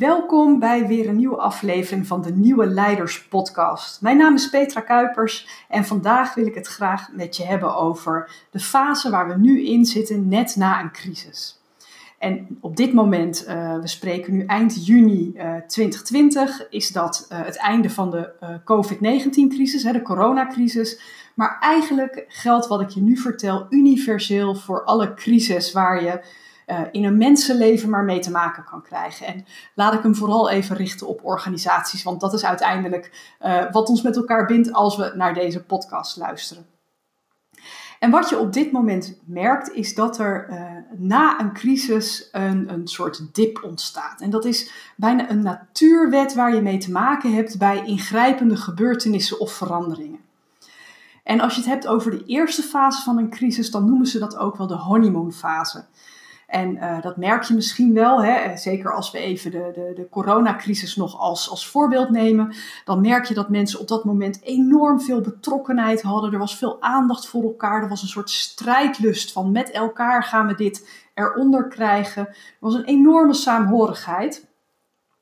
Welkom bij weer een nieuwe aflevering van de Nieuwe Leiders Podcast. Mijn naam is Petra Kuipers en vandaag wil ik het graag met je hebben over de fase waar we nu in zitten, net na een crisis. En op dit moment, uh, we spreken nu eind juni uh, 2020, is dat uh, het einde van de uh, COVID-19-crisis, de coronacrisis. Maar eigenlijk geldt wat ik je nu vertel universeel voor alle crisis waar je uh, in een mensenleven maar mee te maken kan krijgen. En laat ik hem vooral even richten op organisaties, want dat is uiteindelijk uh, wat ons met elkaar bindt als we naar deze podcast luisteren. En wat je op dit moment merkt, is dat er uh, na een crisis een, een soort dip ontstaat. En dat is bijna een natuurwet waar je mee te maken hebt bij ingrijpende gebeurtenissen of veranderingen. En als je het hebt over de eerste fase van een crisis, dan noemen ze dat ook wel de honeymoonfase. En uh, dat merk je misschien wel, hè? zeker als we even de, de, de coronacrisis nog als, als voorbeeld nemen. Dan merk je dat mensen op dat moment enorm veel betrokkenheid hadden. Er was veel aandacht voor elkaar. Er was een soort strijdlust van met elkaar gaan we dit eronder krijgen. Er was een enorme saamhorigheid.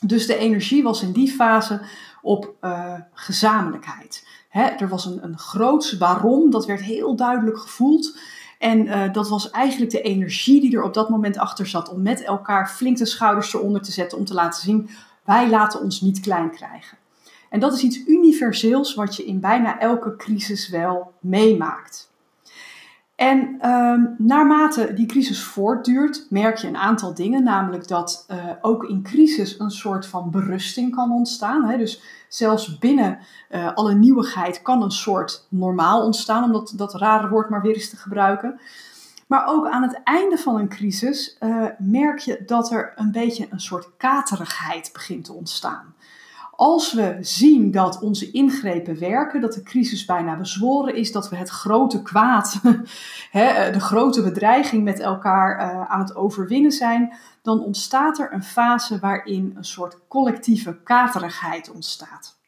Dus de energie was in die fase op uh, gezamenlijkheid. Er was een, een groots waarom, dat werd heel duidelijk gevoeld. En uh, dat was eigenlijk de energie die er op dat moment achter zat. Om met elkaar flink de schouders eronder te zetten. Om te laten zien, wij laten ons niet klein krijgen. En dat is iets universeels wat je in bijna elke crisis wel meemaakt. En um, naarmate die crisis voortduurt, merk je een aantal dingen. Namelijk dat uh, ook in crisis een soort van berusting kan ontstaan. Hè? Dus zelfs binnen uh, alle nieuwigheid kan een soort normaal ontstaan, om dat, dat rare woord maar weer eens te gebruiken. Maar ook aan het einde van een crisis uh, merk je dat er een beetje een soort katerigheid begint te ontstaan. Als we zien dat onze ingrepen werken, dat de crisis bijna bezworen is, dat we het grote kwaad, de grote bedreiging met elkaar uh, aan het overwinnen zijn, dan ontstaat er een fase waarin een soort collectieve katerigheid ontstaat.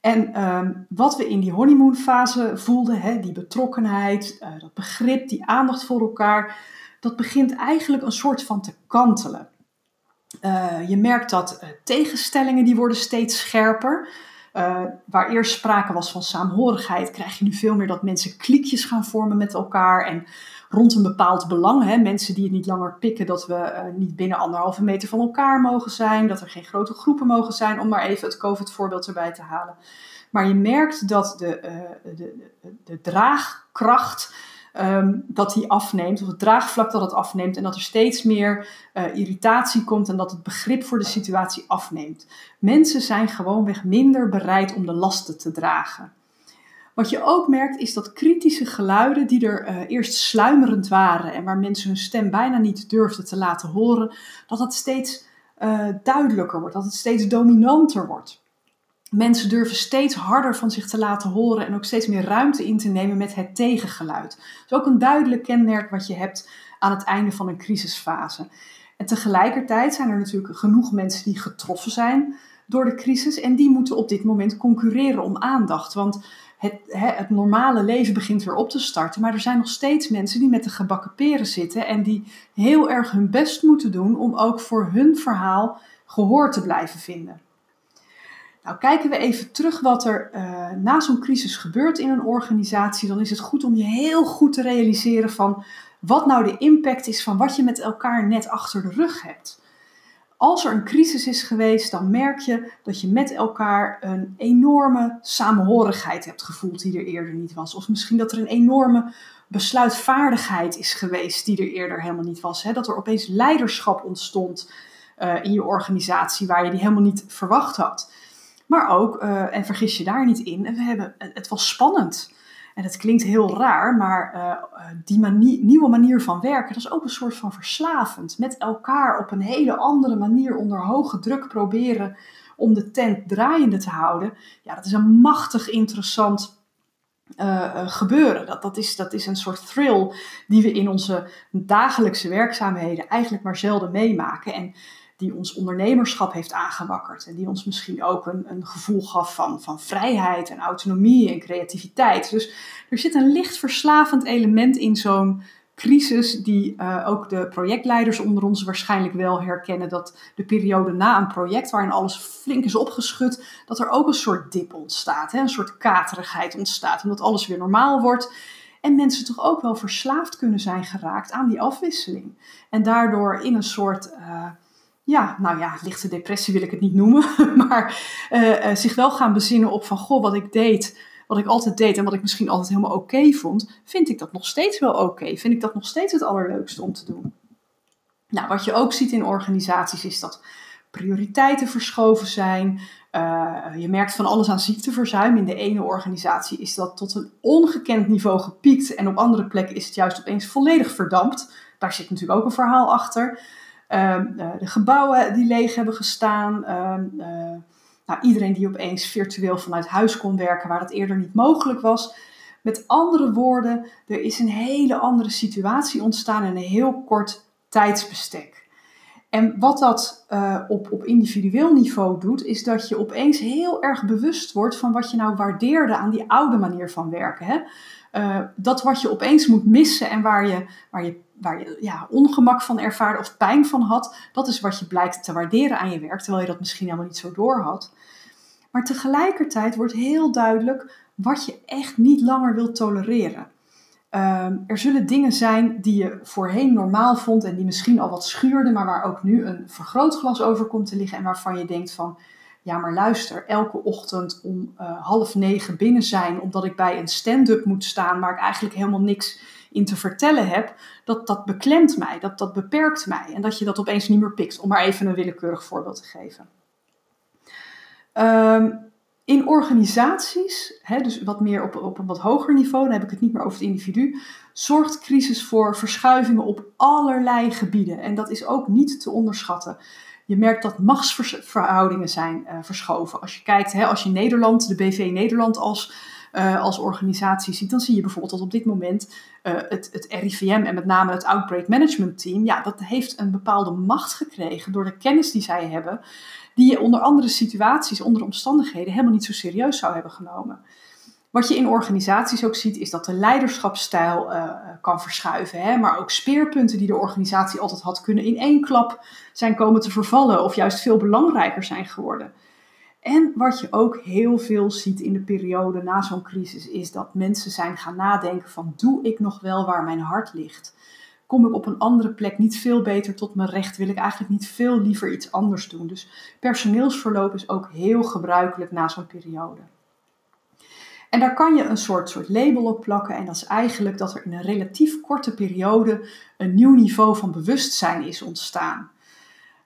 En um, wat we in die honeymoonfase voelden, die betrokkenheid, uh, dat begrip, die aandacht voor elkaar, dat begint eigenlijk een soort van te kantelen. Uh, je merkt dat uh, tegenstellingen die worden steeds scherper. Uh, waar eerst sprake was van saamhorigheid, krijg je nu veel meer dat mensen kliekjes gaan vormen met elkaar. En rond een bepaald belang. Hè, mensen die het niet langer pikken dat we niet binnen anderhalve meter van elkaar mogen zijn. Dat er geen grote groepen mogen zijn, om maar even het COVID-voorbeeld erbij te halen. Maar je merkt dat de, de, de, de draagkracht um, dat die afneemt, of het draagvlak dat het afneemt en dat er steeds meer uh, irritatie komt en dat het begrip voor de situatie afneemt. Mensen zijn gewoonweg minder bereid om de lasten te dragen. Wat je ook merkt is dat kritische geluiden die er uh, eerst sluimerend waren en waar mensen hun stem bijna niet durfden te laten horen, dat dat steeds uh, duidelijker wordt, dat het steeds dominanter wordt. Mensen durven steeds harder van zich te laten horen en ook steeds meer ruimte in te nemen met het tegengeluid. Dat is ook een duidelijk kenmerk wat je hebt aan het einde van een crisisfase. En tegelijkertijd zijn er natuurlijk genoeg mensen die getroffen zijn door de crisis en die moeten op dit moment concurreren om aandacht. Want het, het, normale leven begint weer op te starten. Maar er zijn nog steeds mensen die met de gebakken peren zitten en die heel erg hun best moeten doen om ook voor hun verhaal gehoor te blijven vinden. Nou, kijken we even terug wat er uh, na zo'n crisis gebeurt in een organisatie, dan is het goed om je heel goed te realiseren van wat nou de impact is van wat je met elkaar net achter de rug hebt. Als er een crisis is geweest, dan merk je dat je met elkaar een enorme samenhorigheid hebt gevoeld die er eerder niet was. Of misschien dat er een enorme besluitvaardigheid is geweest die er eerder helemaal niet was. Hè? Dat er opeens leiderschap ontstond uh, in je organisatie waar je die helemaal niet verwacht had. Maar ook, uh, en vergis je daar niet in, we hebben, het was spannend. En het klinkt heel raar, maar uh, die manie nieuwe manier van werken, dat is ook een soort van verslavend. Met elkaar op een hele andere manier onder hoge druk proberen om de tent draaiende te houden. Ja, dat is een machtig interessant gebeuren. Dat, dat, is, dat is een soort thrill die we in onze dagelijkse werkzaamheden eigenlijk maar zelden meemaken. En die ons ondernemerschap heeft aangewakkerd. En die ons misschien ook een, een gevoel gaf van, van vrijheid en autonomie en creativiteit. Dus er zit een licht verslavend element in zo'n crisis die uh, ook de projectleiders onder ons waarschijnlijk wel herkennen. Dat de periode na een project waarin alles flink is opgeschud, dat er ook een soort dip ontstaat. Hè? Een soort katerigheid ontstaat, omdat alles weer normaal wordt. En mensen toch ook wel verslaafd kunnen zijn geraakt aan die afwisseling. En daardoor in een soort, uh, ja, nou ja, lichte depressie wil ik het niet noemen, maar uh, zich wel gaan bezinnen op van, goh, wat ik deed wat ik altijd deed en wat ik misschien altijd helemaal oké vond, vind ik dat nog steeds wel oké. Vind ik dat nog steeds het allerleukste om te doen. Nou, wat je ook ziet in organisaties is dat prioriteiten verschoven zijn. Uh, je merkt van alles aan ziekteverzuim. In de ene organisatie is dat tot een ongekend niveau gepiekt en op andere plekken is het juist opeens volledig verdampt. Daar zit natuurlijk ook een verhaal achter. Uh, de gebouwen die leeg hebben gestaan. Uh, nou, iedereen die opeens virtueel vanuit huis kon werken waar het eerder niet mogelijk was. Met andere woorden, er is een hele andere situatie ontstaan in een heel kort tijdsbestek. En wat dat uh, op, op individueel niveau doet, is dat je opeens heel erg bewust wordt van wat je nou waardeerde aan die oude manier van werken. Hè? Dat wat je opeens moet missen en waar je, waar je, waar je ja, ongemak van ervaarde of pijn van had, dat is wat je blijkt te waarderen aan je werk, terwijl je dat misschien helemaal niet zo door had. Maar tegelijkertijd wordt heel duidelijk wat je echt niet langer wilt tolereren. Uh, er zullen dingen zijn die je voorheen normaal vond en die misschien al wat schuurden, maar waar ook nu een vergrootglas over komt te liggen en waarvan je denkt van, ja maar luister, elke ochtend om uh, half negen binnen zijn omdat ik bij een stand-up moet staan waar ik eigenlijk helemaal niks in te vertellen heb, dat, dat beklemt mij, dat, dat beperkt mij en dat je dat opeens niet meer pikt, om maar even een willekeurig voorbeeld te geven. Um, in organisaties, hè, dus wat meer op, op een wat hoger niveau, dan heb ik het niet meer over het individu, zorgt crisis voor verschuivingen op allerlei gebieden. En dat is ook niet te onderschatten. Je merkt dat machtsverhoudingen zijn uh, verschoven. Als je kijkt, hè, als je Nederland, de BV Nederland als, uh, als organisatie ziet, dan zie je bijvoorbeeld dat op dit moment uh, het, het RIVM en met name het Outbreak Management Team, ja, dat heeft een bepaalde macht gekregen door de kennis die zij hebben die je onder andere situaties, onder omstandigheden helemaal niet zo serieus zou hebben genomen. Wat je in organisaties ook ziet, is dat de leiderschapsstijl uh, kan verschuiven. Hè? Maar ook speerpunten die de organisatie altijd had, kunnen in één klap zijn komen te vervallen of juist veel belangrijker zijn geworden. En wat je ook heel veel ziet in de periode na zo'n crisis, is dat mensen zijn gaan nadenken van doe ik nog wel waar mijn hart ligt? kom ik op een andere plek niet veel beter tot mijn recht? Wil ik eigenlijk niet veel liever iets anders doen? Dus personeelsverloop is ook heel gebruikelijk na zo'n periode. En daar kan je een soort, soort label op plakken. En dat is eigenlijk dat er in een relatief korte periode een nieuw niveau van bewustzijn is ontstaan.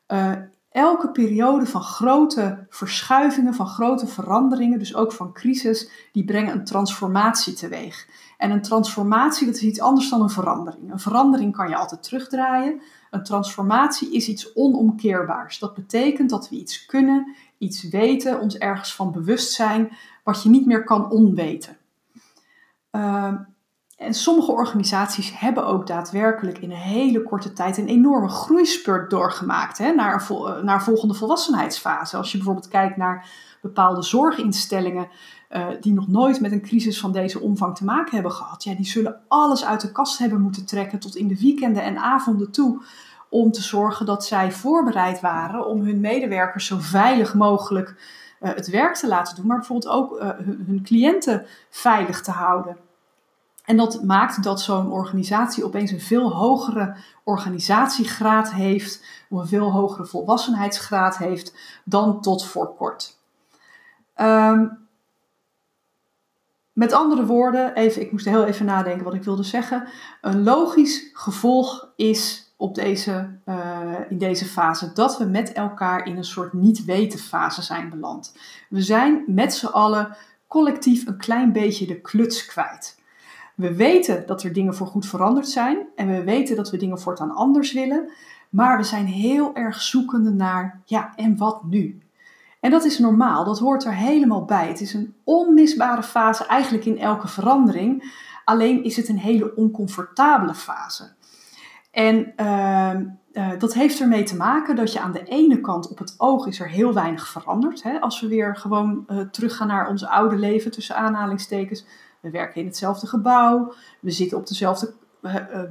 Uh, elke periode van grote verschuivingen, van grote veranderingen, dus ook van crisis, die brengen een transformatie teweeg. En een transformatie, dat is iets anders dan een verandering. Een verandering kan je altijd terugdraaien. Een transformatie is iets onomkeerbaars. Dat betekent dat we iets kunnen, iets weten, ons ergens van bewust zijn, wat je niet meer kan onweten. Uh, en sommige organisaties hebben ook daadwerkelijk in een hele korte tijd een enorme groeispurt doorgemaakt hè, naar, een naar volgende volwassenheidsfase. Als je bijvoorbeeld kijkt naar bepaalde zorginstellingen uh, die nog nooit met een crisis van deze omvang te maken hebben gehad, ja, die zullen alles uit de kast hebben moeten trekken tot in de weekenden en avonden toe om te zorgen dat zij voorbereid waren om hun medewerkers zo veilig mogelijk uh, het werk te laten doen, maar bijvoorbeeld ook hun, hun cliënten veilig te houden. En dat maakt dat zo'n organisatie opeens een veel hogere organisatiegraad heeft, een veel hogere volwassenheidsgraad heeft dan tot voor kort. Um, met andere woorden, even, ik moest heel even nadenken wat ik wilde zeggen. Een logisch gevolg is op deze, uh, in deze fase dat we met elkaar in een soort niet-weten fase zijn beland. We zijn met z'n allen collectief een klein beetje de kluts kwijt. We weten dat er dingen voorgoed veranderd zijn en we weten dat we dingen voortaan anders willen, maar we zijn heel erg zoekende naar, ja, en wat nu? En dat is normaal, dat hoort er helemaal bij. Het is een onmisbare fase eigenlijk in elke verandering, alleen is het een hele oncomfortabele fase. En uh, uh, dat heeft ermee te maken dat je aan de ene kant op het oog is er heel weinig veranderd. Hè? Als we weer gewoon uh, teruggaan naar ons oude leven tussen aanhalingstekens, we werken in hetzelfde gebouw, we zitten op dezelfde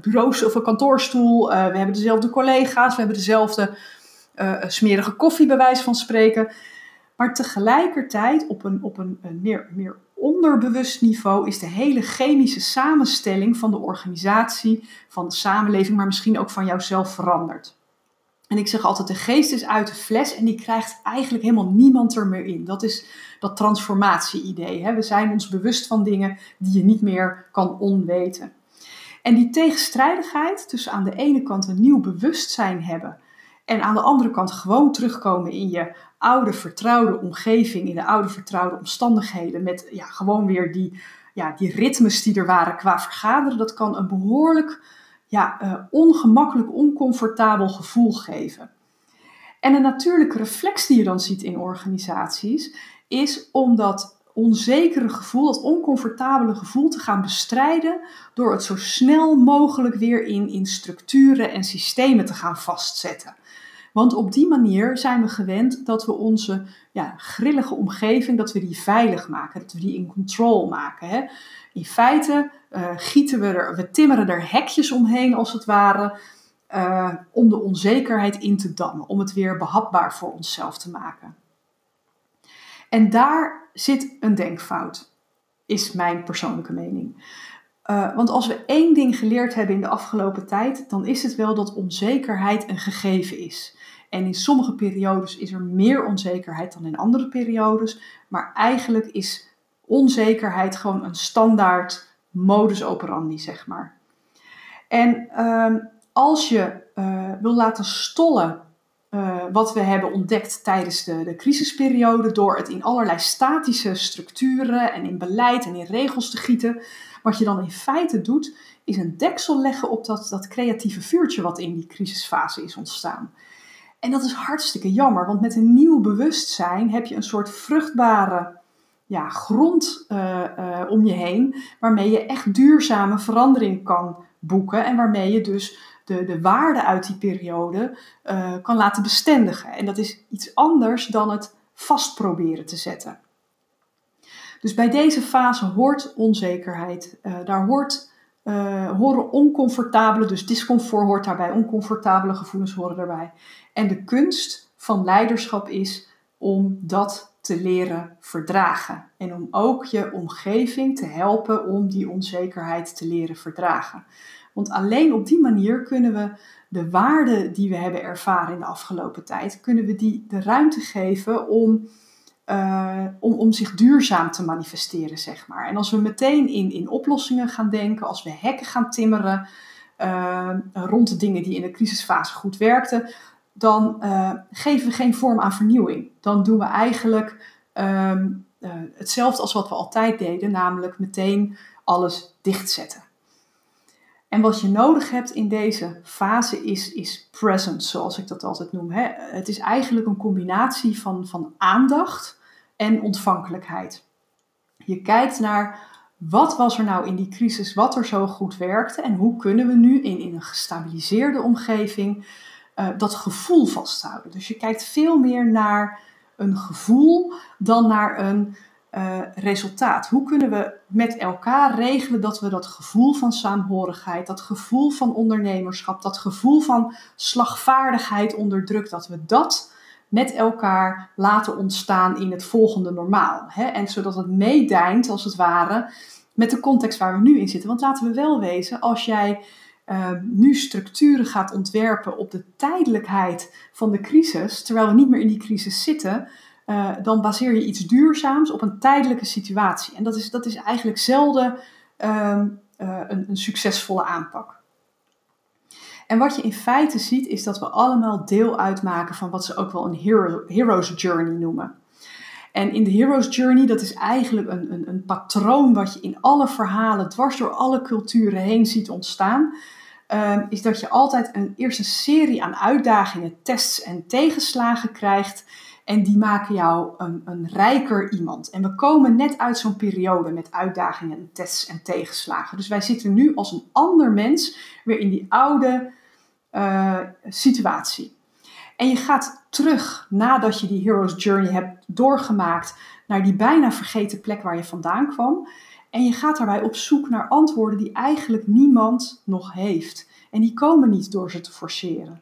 bureaus of een kantoorstoel, we hebben dezelfde collega's, we hebben dezelfde smerige koffie, bij wijze van spreken. Maar tegelijkertijd, op een, op een meer, meer onderbewust niveau, is de hele chemische samenstelling van de organisatie, van de samenleving, maar misschien ook van jouzelf veranderd. En ik zeg altijd, de geest is uit de fles en die krijgt eigenlijk helemaal niemand er meer in. Dat is dat transformatie-idee. We zijn ons bewust van dingen die je niet meer kan onweten. En die tegenstrijdigheid tussen aan de ene kant een nieuw bewustzijn hebben en aan de andere kant gewoon terugkomen in je oude vertrouwde omgeving, in de oude vertrouwde omstandigheden, met ja, gewoon weer die, ja, die ritmes die er waren qua vergaderen, dat kan een behoorlijk ja, uh, ongemakkelijk, oncomfortabel gevoel geven. En een natuurlijke reflex die je dan ziet in organisaties, is om dat onzekere gevoel, dat oncomfortabele gevoel te gaan bestrijden door het zo snel mogelijk weer in, in structuren en systemen te gaan vastzetten. Want op die manier zijn we gewend dat we onze ja, grillige omgeving, dat we die veilig maken, dat we die in control maken. Hè. In feite uh, gieten we er, we timmeren er hekjes omheen als het ware, uh, om de onzekerheid in te dammen, om het weer behapbaar voor onszelf te maken. En daar zit een denkfout, is mijn persoonlijke mening. Uh, want als we één ding geleerd hebben in de afgelopen tijd, dan is het wel dat onzekerheid een gegeven is. En in sommige periodes is er meer onzekerheid dan in andere periodes. Maar eigenlijk is onzekerheid gewoon een standaard modus operandi, zeg maar. En uh, als je uh, wil laten stollen uh, wat we hebben ontdekt tijdens de, de crisisperiode, door het in allerlei statische structuren en in beleid en in regels te gieten, wat je dan in feite doet, is een deksel leggen op dat, dat creatieve vuurtje wat in die crisisfase is ontstaan. En dat is hartstikke jammer, want met een nieuw bewustzijn heb je een soort vruchtbare ja, grond uh, uh, om je heen, waarmee je echt duurzame verandering kan boeken en waarmee je dus de, de waarde uit die periode uh, kan laten bestendigen. En dat is iets anders dan het vast proberen te zetten. Dus bij deze fase hoort onzekerheid, daar hoort uh, horen oncomfortabele, dus discomfort hoort daarbij, oncomfortabele gevoelens horen daarbij. En de kunst van leiderschap is om dat te leren verdragen. En om ook je omgeving te helpen om die onzekerheid te leren verdragen. Want alleen op die manier kunnen we de waarden die we hebben ervaren in de afgelopen tijd, kunnen we die de ruimte geven om uh, om, om zich duurzaam te manifesteren, zeg maar. En als we meteen in, in oplossingen gaan denken, als we hekken gaan timmeren uh, rond de dingen die in de crisisfase goed werkten, dan uh, geven we geen vorm aan vernieuwing. Dan doen we eigenlijk ehm, hetzelfde als wat we altijd deden, namelijk meteen alles dichtzetten. En wat je nodig hebt in deze fase is, is presence, zoals ik dat altijd noem. Hè. Het is eigenlijk een combinatie van, van aandacht en ontvankelijkheid. Je kijkt naar wat was er nou in die crisis, wat er zo goed werkte en hoe kunnen we nu in, in een gestabiliseerde omgeving uh, dat gevoel vasthouden. Dus je kijkt veel meer naar een gevoel dan naar een uh, resultaat. Hoe kunnen we met elkaar regelen dat we dat gevoel van saamhorigheid, dat gevoel van ondernemerschap, dat gevoel van slagvaardigheid onder druk, dat we dat met elkaar laten ontstaan in het volgende normaal. Hè? En zodat het meedijnt, als het ware, met de context waar we nu in zitten. Want laten we wel wezen, als jij uh, nu structuren gaat ontwerpen op de tijdelijkheid van de crisis, terwijl we niet meer in die crisis zitten, uh, dan baseer je iets duurzaams op een tijdelijke situatie. En dat is, dat is eigenlijk zelden uh, een, een succesvolle aanpak. En wat je in feite ziet, is dat we allemaal deel uitmaken van wat ze ook wel een hero, hero's journey noemen. En in de hero's journey, dat is eigenlijk een, een, een patroon wat je in alle verhalen, dwars door alle culturen heen ziet ontstaan. Uh, is dat je altijd een eerste serie aan uitdagingen, tests en tegenslagen krijgt. En die maken jou een, een rijker iemand. En we komen net uit zo'n periode met uitdagingen, tests en tegenslagen. Dus wij zitten nu als een ander mens weer in die oude uh, situatie. En je gaat terug nadat je die hero's journey hebt doorgemaakt naar die bijna vergeten plek waar je vandaan kwam. En je gaat daarbij op zoek naar antwoorden die eigenlijk niemand nog heeft. En die komen niet door ze te forceren.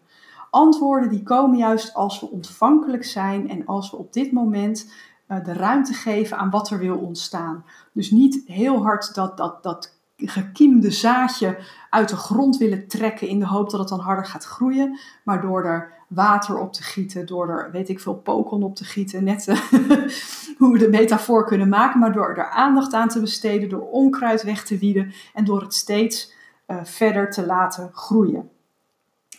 Antwoorden die komen juist als we ontvankelijk zijn en als we op dit moment uh, de ruimte geven aan wat er wil ontstaan. Dus niet heel hard dat, dat, dat gekiemde zaadje uit de grond willen trekken in de hoop dat het dan harder gaat groeien, maar door er water op te gieten, door er, weet ik veel, pokon op te gieten, net uh, hoe we de metafoor kunnen maken, maar door er aandacht aan te besteden, door onkruid weg te wieden en door het steeds uh, verder te laten groeien.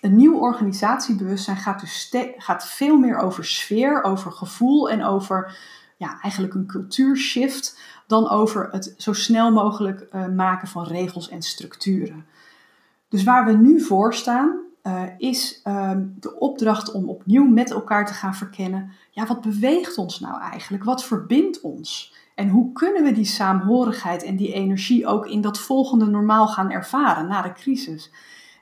Een nieuw organisatiebewustzijn gaat dus gaat veel meer over sfeer, over gevoel en over ja, eigenlijk een cultuurshift dan over het zo snel mogelijk uh, maken van regels en structuren. Dus waar we nu voor staan, uh, is uh, de opdracht om opnieuw met elkaar te gaan verkennen. Ja, wat beweegt ons nou eigenlijk? Wat verbindt ons? En hoe kunnen we die saamhorigheid en die energie ook in dat volgende normaal gaan ervaren na de crisis?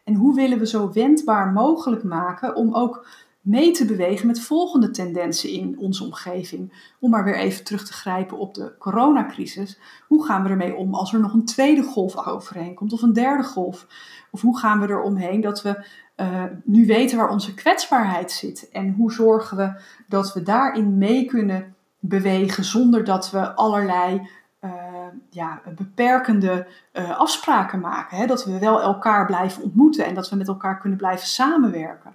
En hoe willen we zo wendbaar mogelijk maken om ook mee te bewegen met volgende tendensen in onze omgeving. Om maar weer even terug te grijpen op de coronacrisis. Hoe gaan we ermee om als er nog een tweede golf overheen komt of een derde golf? Of hoe gaan we er omheen dat we uh, nu weten waar onze kwetsbaarheid zit? En hoe zorgen we dat we daarin mee kunnen bewegen zonder dat we allerlei ja, beperkende uh, afspraken maken? Hè? Dat we wel elkaar blijven ontmoeten en dat we met elkaar kunnen blijven samenwerken.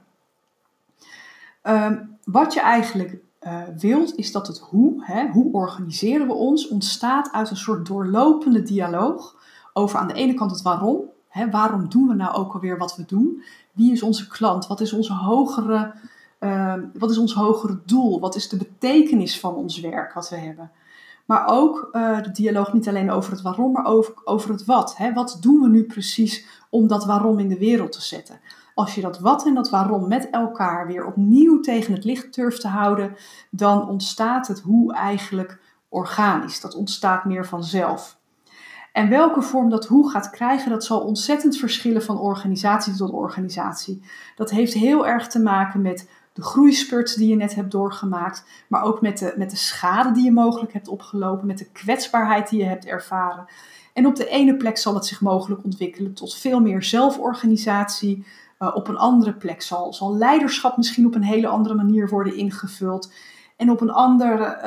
Um, wat je eigenlijk uh, wilt, is dat het hoe, hè, hoe organiseren we ons, ontstaat uit een soort doorlopende dialoog over aan de ene kant het waarom. Hè, waarom doen we nou ook alweer wat we doen? Wie is onze klant? Wat is onze hogere, uh, wat is ons hogere doel? Wat is de betekenis van ons werk wat we hebben? Maar ook uh, de dialoog niet alleen over het waarom, maar over, over het wat. Hè? Wat doen we nu precies om dat waarom in de wereld te zetten? Als je dat wat en dat waarom met elkaar weer opnieuw tegen het licht durft te houden, dan ontstaat het hoe eigenlijk organisch. Dat ontstaat meer vanzelf. En welke vorm dat hoe gaat krijgen, dat zal ontzettend verschillen van organisatie tot organisatie. Dat heeft heel erg te maken met de groeispurt die je net hebt doorgemaakt, maar ook met de, met de schade die je mogelijk hebt opgelopen, met de kwetsbaarheid die je hebt ervaren. En op de ene plek zal het zich mogelijk ontwikkelen tot veel meer zelforganisatie, uh, op een andere plek zal, zal leiderschap misschien op een hele andere manier worden ingevuld. En op een andere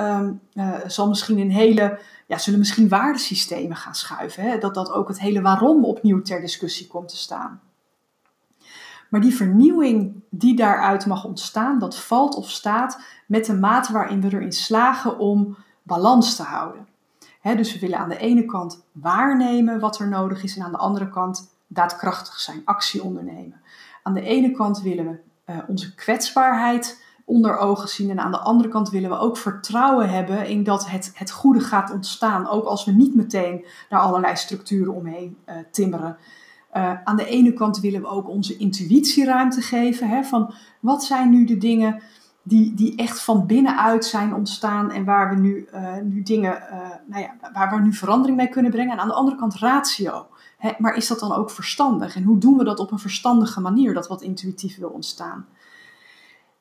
uh, zal misschien een hele, ja, zullen misschien waardesystemen gaan schuiven. Hè? Dat, dat ook het hele waarom opnieuw ter discussie komt te staan. Maar die vernieuwing die daaruit mag ontstaan, dat valt of staat met de mate waarin we erin slagen om balans te houden. dus we willen aan de ene kant waarnemen wat er nodig is en aan de andere kant daadkrachtig zijn, actie ondernemen. Aan de ene kant willen we uh, onze kwetsbaarheid onder ogen zien en aan de andere kant willen we ook vertrouwen hebben in dat het, het goede gaat ontstaan, ook als we niet meteen naar allerlei structuren omheen uh, timmeren. Uh, aan de ene kant willen we ook onze intuïtie ruimte geven, hè, van wat zijn nu de dingen die, die echt van binnenuit zijn ontstaan en waar we nu, nu dingen, nou ja, waar we nu verandering mee kunnen brengen. En aan de andere kant ratio maar is dat dan ook verstandig? En hoe doen we dat op een verstandige manier, dat wat intuïtief wil ontstaan?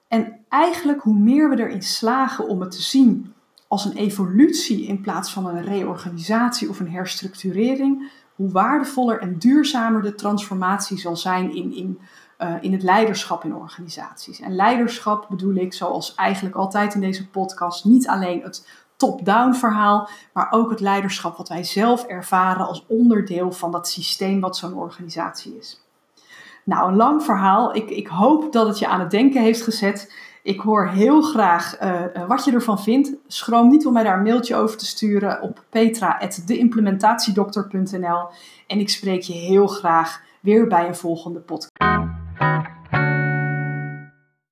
En eigenlijk hoe meer we erin slagen om het te zien als een evolutie in plaats van een reorganisatie of een herstructurering, hoe waardevoller en duurzamer de transformatie zal zijn in, in, uh, in het leiderschap in organisaties. En leiderschap bedoel ik, zoals eigenlijk altijd in deze podcast, niet alleen het top-down verhaal, maar ook het leiderschap wat wij zelf ervaren als onderdeel van dat systeem wat zo'n organisatie is. Nou, een lang verhaal. Ik, ik hoop dat het je aan het denken heeft gezet. Ik hoor heel graag uh, wat je ervan vindt. Schroom niet om mij daar een mailtje over te sturen op petra.deimplementatiedokter.nl. En ik spreek je heel graag weer bij een volgende podcast.